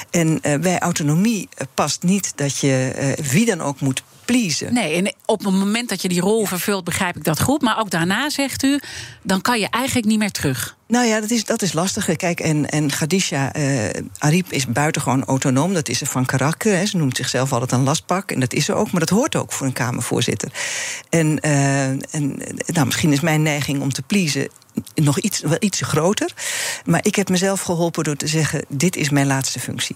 En uh, bij autonomie past niet dat je wie dan ook moet pleasen. Nee, en op het moment dat je die rol vervult, begrijp ik dat goed. Maar ook daarna zegt u, dan kan je eigenlijk niet meer terug. Nou ja, dat is, dat is lastig. Kijk, en, en Khadija uh, Arip is buitengewoon autonoom. Dat is ze van karakter. Hè. Ze noemt zichzelf altijd een lastpak. En dat is ze ook, maar dat hoort ook voor een Kamervoorzitter. En, uh, en nou, misschien is mijn neiging om te pleasen nog iets, wel iets groter. Maar ik heb mezelf geholpen door te zeggen: dit is mijn laatste functie.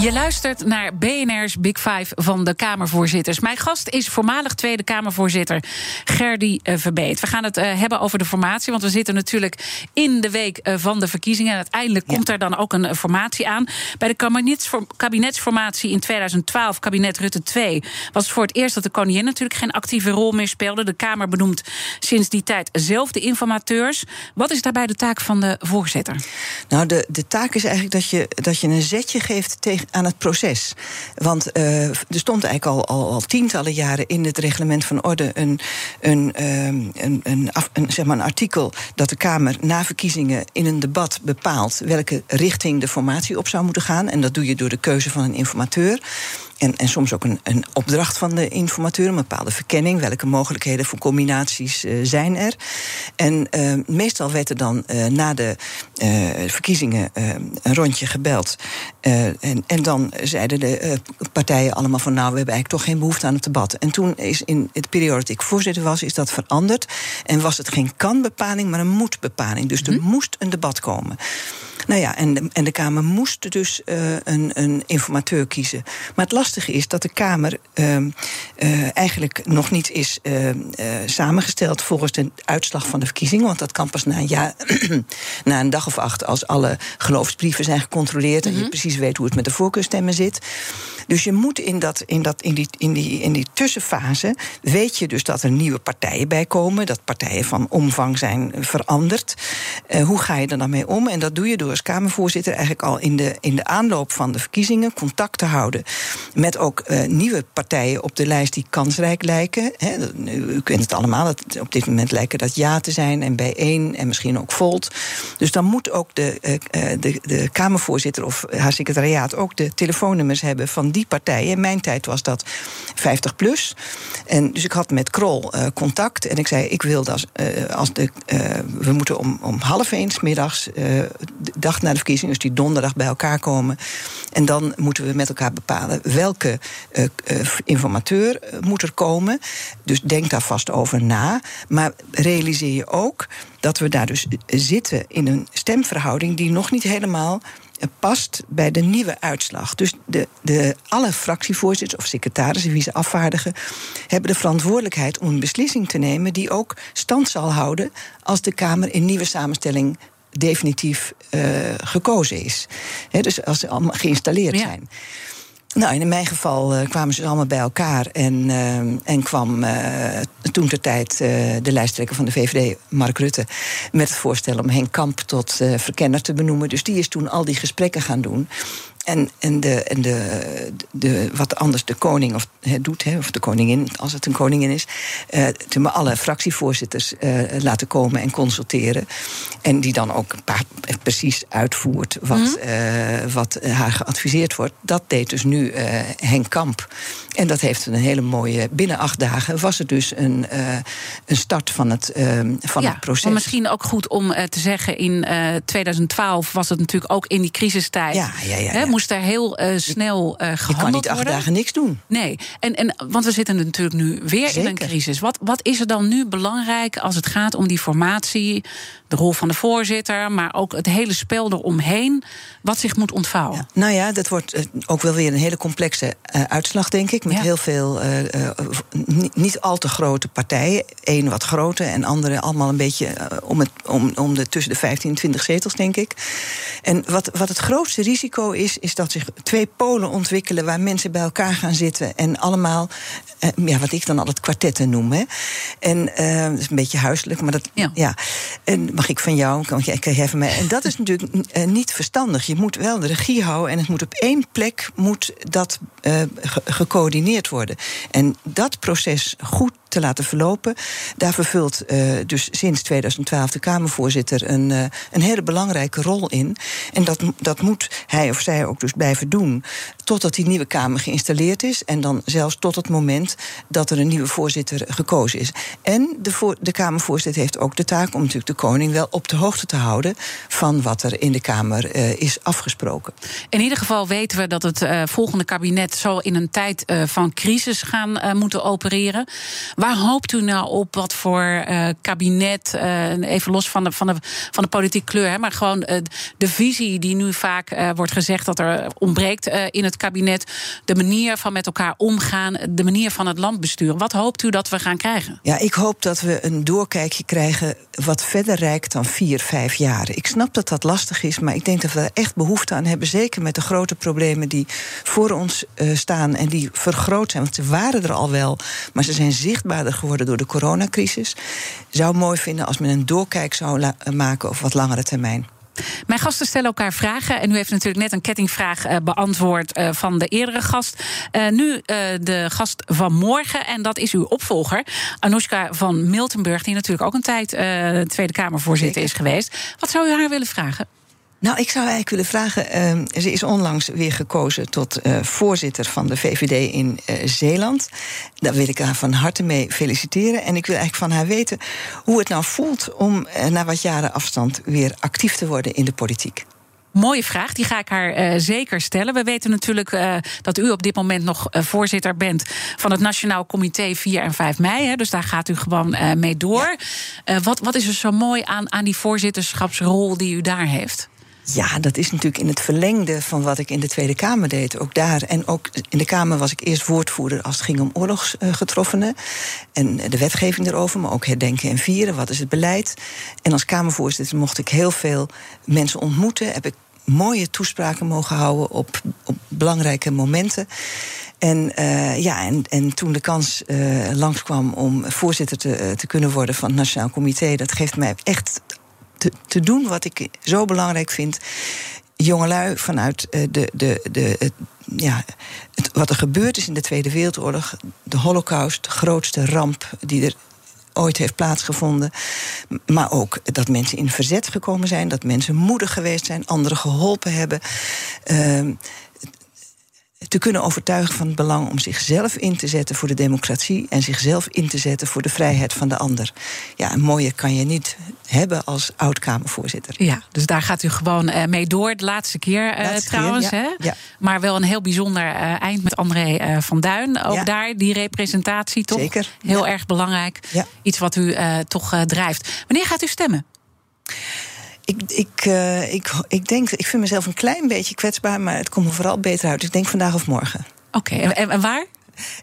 Je luistert naar BNR's Big Five van de Kamervoorzitters. Mijn gast is voormalig Tweede Kamervoorzitter Gerdy uh, Verbeet. We gaan het uh, hebben over de formatie, want we zitten natuurlijk in de week uh, van de verkiezingen. En uiteindelijk ja. komt er dan ook een formatie aan. Bij de kabinetsformatie in 2012, kabinet Rutte 2, was het voor het eerst dat de koningin natuurlijk geen actieve rol meer speelde. De Kamer benoemt sinds die tijd zelf de informateurs. Wat is daarbij de taak van de voorzitter? Nou, de, de taak is eigenlijk dat je, dat je een zetje geeft tegen aan het proces. Want uh, er stond eigenlijk al, al, al, tientallen jaren in het reglement van orde een, een, um, een, een, zeg maar een artikel dat de Kamer na verkiezingen in een debat bepaalt welke richting de formatie op zou moeten gaan. En dat doe je door de keuze van een informateur. En, en soms ook een, een opdracht van de informateur, een bepaalde verkenning. Welke mogelijkheden voor combinaties uh, zijn er? En uh, meestal werd er dan uh, na de verkiezingen een rondje gebeld. en, en dan zeiden de partijen allemaal van... nou, we hebben eigenlijk toch geen behoefte aan het debat. En toen is in de periode dat ik voorzitter was, is dat veranderd. En was het geen kan-bepaling, maar een moet-bepaling. Dus er -hmm. moest een debat komen. Nou ja, en de, en de Kamer moest dus uh, een, een, informateur kiezen. Maar het lastige is dat de Kamer uh, uh, eigenlijk nog niet is samengesteld volgens de uitslag van de verkiezingen. Want dat kan pas na een, jaar, na een dag of acht, als alle geloofsbrieven zijn gecontroleerd mm -hmm. en je precies weet hoe het met de voorkeurstemmen zit. Dus je moet in, dat, in, dat, in, die, in, die, in die tussenfase. weet je dus dat er nieuwe partijen bij komen. Dat partijen van omvang zijn veranderd. hoe ga je er dan mee om? En dat doe je door Kamervoorzitter eigenlijk al in de, in de aanloop van de verkiezingen contact te houden met ook uh, nieuwe partijen op de lijst die kansrijk lijken. u kent het allemaal, dat op dit moment lijken dat ja te zijn en bijeen en misschien ook Volt. Dus dan moet ook de, uh, de, de Kamervoorzitter of haar secretariaat ook de telefoonnummers hebben van die partijen. In mijn tijd was dat 50 plus. En dus ik had met Krol contact en ik zei: Ik wil dat als de. we moeten om, om half één middags, dag na de verkiezingen, dus die donderdag bij elkaar komen. En dan moeten we met elkaar bepalen welke uh, informateur moet er komen. Dus denk daar vast over na. Maar realiseer je ook dat we daar dus zitten in een stemverhouding die nog niet helemaal past bij de nieuwe uitslag. Dus de, de, alle fractievoorzitters of secretarissen wie ze afvaardigen, hebben de verantwoordelijkheid om een beslissing te nemen die ook stand zal houden als de Kamer in nieuwe samenstelling definitief uh, gekozen is. dus als ze allemaal geïnstalleerd zijn. Nou, in mijn geval uh, kwamen ze allemaal bij elkaar en, uh, en kwam toen ter tijd de lijsttrekker van de VVD, Mark Rutte, met het voorstel om Henk Kamp tot verkenner te benoemen. Dus die is toen al die gesprekken gaan doen. En, en, de, en de, de, wat anders de koning of, he, doet, he, of de koningin, als het een koningin is, uh, te alle fractievoorzitters uh, laten komen en consulteren. En die dan ook precies uitvoert wat, mm -hmm. uh, wat haar geadviseerd wordt. Dat deed dus nu Henk Kamp. En dat heeft een hele mooie. Binnen acht dagen was het dus een, een start van het, van ja, het proces. Maar misschien ook goed om te zeggen: in 2012 was het natuurlijk ook in die crisistijd. Ja, ja, ja. ja moest daar heel uh, snel uh, gehandeld worden. Je kan niet acht worden. dagen niks doen. Nee, en, en, want we zitten natuurlijk nu weer Zeker. in een crisis. Wat, wat is er dan nu belangrijk als het gaat om die formatie, de rol van de voorzitter, maar ook het hele spel eromheen, wat zich moet ontvouwen? Ja. Nou ja, dat wordt uh, ook wel weer een hele complexe uitslag, denk ik. Met ja. heel veel niet al te grote partijen. Eén wat grote en andere allemaal een beetje om, het, om, om de, tussen de 15 en 20 zetels, denk ik. En wat, wat het grootste risico is, is dat zich twee polen ontwikkelen waar mensen bij elkaar gaan zitten en allemaal, eh, ja, wat ik dan altijd kwartetten noem. Hè. En dat is een beetje huiselijk, maar dat, ja. ja. En mag ik van jou, kan jij krijg jij mij. En dat is natuurlijk uh, niet verstandig. Je moet wel de regie houden en het moet op één plek moet dat uh, gecoördineerd worden. En dat proces goed te laten verlopen. Daar vervult uh, dus sinds 2012 de Kamervoorzitter een, uh, een hele belangrijke rol in. En dat, dat moet hij of zij ook dus blijven doen. Totdat die nieuwe Kamer geïnstalleerd is. En dan zelfs tot het moment dat er een nieuwe voorzitter gekozen is. En de, voor, de Kamervoorzitter heeft ook de taak om natuurlijk de koning wel op de hoogte te houden van wat er in de Kamer uh, is afgesproken. In ieder geval weten we dat het volgende kabinet zal in een tijd van crisis gaan moeten opereren. Waar hoopt u nou op? Wat voor kabinet? even los van de, van de, van de politieke kleur, hè, maar gewoon de visie die nu vaak wordt gezegd dat er ontbreekt in het kabinet. De manier van met elkaar omgaan, de manier van het land besturen. Wat hoopt u dat we gaan krijgen? Ja, ik hoop dat we een doorkijkje krijgen wat verder reikt dan vier, vijf jaar. Ik snap dat dat lastig is, maar ik denk dat we er echt behoefte aan hebben. Zeker met de grote problemen die voor ons staan en die vergroot zijn. Want ze waren er al wel, maar ze zijn zichtbaarder geworden door de coronacrisis. Zou mooi vinden als men een doorkijk zou maken op wat langere termijn. Mijn gasten stellen elkaar vragen. En u heeft natuurlijk net een kettingvraag uh, beantwoord uh, van de eerdere gast. Uh, nu de gast van morgen. En dat is uw opvolger, Anoushka van Miltenburg. Die natuurlijk ook een tijd Tweede Kamervoorzitter is geweest. Wat zou u haar willen vragen? Nou, ik zou eigenlijk willen vragen. Uh, ze is onlangs weer gekozen tot uh, voorzitter van de VVD in uh, Zeeland. Daar wil ik haar van harte mee feliciteren. En ik wil eigenlijk van haar weten hoe het nou voelt om na wat jaren afstand weer actief te worden in de politiek. Mooie vraag, die ga ik haar uh, zeker stellen. We weten natuurlijk uh, dat u op dit moment nog uh, voorzitter bent van het Nationaal Comité 4 en 5 mei. Hè, dus daar gaat u gewoon mee door. Ja. wat, wat is er zo mooi aan, aan die voorzitterschapsrol die u daar heeft? Ja, dat is natuurlijk in het verlengde van wat ik in de Tweede Kamer deed. Ook daar. En ook in de Kamer was ik eerst woordvoerder als het ging om oorlogsgetroffenen. En de wetgeving erover, maar ook herdenken en vieren. Wat is het beleid? En als Kamervoorzitter mocht ik heel veel mensen ontmoeten. Heb ik mooie toespraken mogen houden op, belangrijke momenten. En, uh, ja, en, en toen de kans uh, langskwam om voorzitter te, te kunnen worden van het Nationaal Comité, dat geeft mij echt te, doen wat ik zo belangrijk vind. Jongelui vanuit uh, de, de, de, ja, wat er gebeurd is in de Tweede Wereldoorlog, de Holocaust, de grootste ramp die er ooit heeft plaatsgevonden. Maar ook dat mensen in verzet gekomen zijn, dat mensen moedig geweest zijn, anderen geholpen hebben. Uh, te kunnen overtuigen van het belang om zichzelf in te zetten voor de democratie en zichzelf in te zetten voor de vrijheid van de ander. Ja, een mooie kan je niet hebben als oud-Kamervoorzitter. Ja, dus daar gaat u gewoon uh, mee door. De laatste keer uh, trouwens. Keer, ja, hè? Ja. Maar wel een heel bijzonder uh, eind met André van Duin. Ook Ja. daar, die representatie toch? Zeker, Heel erg belangrijk. Ja. Iets wat u toch drijft. Wanneer gaat u stemmen? Ik, ik, uh, ik, ik denk, ik vind mezelf een klein beetje kwetsbaar, maar het komt me vooral beter uit. Ik denk vandaag of morgen. Oké, en, waar?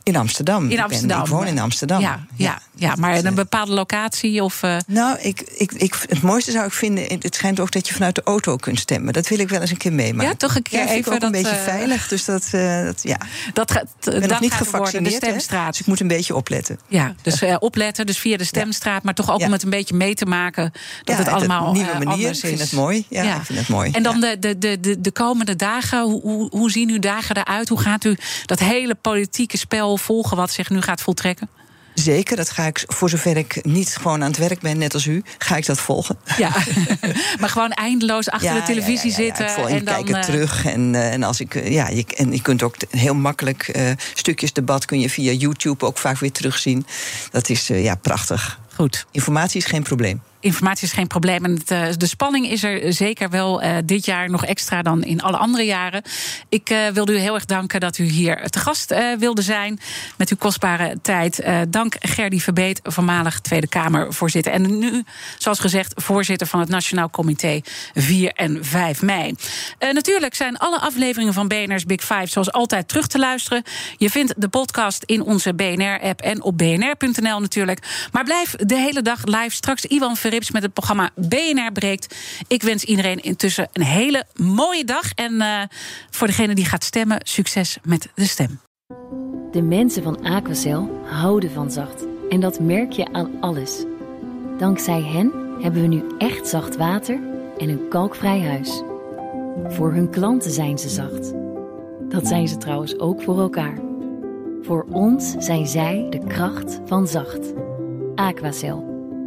In Amsterdam. In Amsterdam. Ik, ben, ik woon in Amsterdam. Ja, ja, ja, maar een bepaalde locatie? Of, uh... Nou, ik, ik, ik, het mooiste zou ik vinden. Het schijnt ook dat je vanuit de auto kunt stemmen. Dat wil ik wel eens een keer meemaken. Ja, toch een keer ja, even. ook dat, een beetje uh... veilig. Dus dat, uh, dat ja. Dat gaat. Ik ben nog niet gevaccineerd. De stemstraat. Dus ik moet een beetje opletten. Ja, dus uh, opletten. Dus via de stemstraat. Maar toch ook om het een beetje mee te maken. Dat het allemaal. Op een nieuwe manier. Ik vind het mooi. Ja, ik vind het mooi. En dan de, de, de, de, de komende dagen. Hoe, hoe, hoe zien uw dagen eruit? Hoe gaat u dat hele politieke spel volgen? Wat zich nu gaat voltrekken? Zeker, dat ga ik, voor zover ik niet gewoon aan het werk ben, net als u, ga ik dat volgen. Ja, maar gewoon eindeloos achter ja, de televisie ja, ja, zitten. en, dan, kijk het uh... terug. En, uh, en, als ik, uh, ja, je, en je kunt ook heel makkelijk uh, stukjes debat kun je via YouTube ook vaak weer terugzien. Dat is ja, prachtig. Goed. Informatie is geen probleem informatie is geen probleem. En uh, de spanning is er zeker wel uh, dit jaar nog extra dan in alle andere jaren. Ik uh, wilde u heel erg danken dat u hier te gast wilde zijn met uw kostbare tijd. dank Gerdy Verbeet, voormalig Tweede Kamervoorzitter. En nu, zoals gezegd, voorzitter van het Nationaal Comité 4 en 5 mei. natuurlijk zijn alle afleveringen van BNR's Big Five zoals altijd terug te luisteren. Je vindt de podcast in onze BNR-app en op bnr.nl natuurlijk. Maar blijf de hele dag live. Straks Iwan Ver met het programma BNR Breekt. Ik wens iedereen intussen een hele mooie dag. En uh, voor degene die gaat stemmen, succes met de stem. De mensen van Aquacel houden van zacht. En dat merk je aan alles. Dankzij hen hebben we nu echt zacht water en een kalkvrij huis. Voor hun klanten zijn ze zacht. Dat zijn ze trouwens ook voor elkaar. Voor ons zijn zij de kracht van zacht. Aquacel.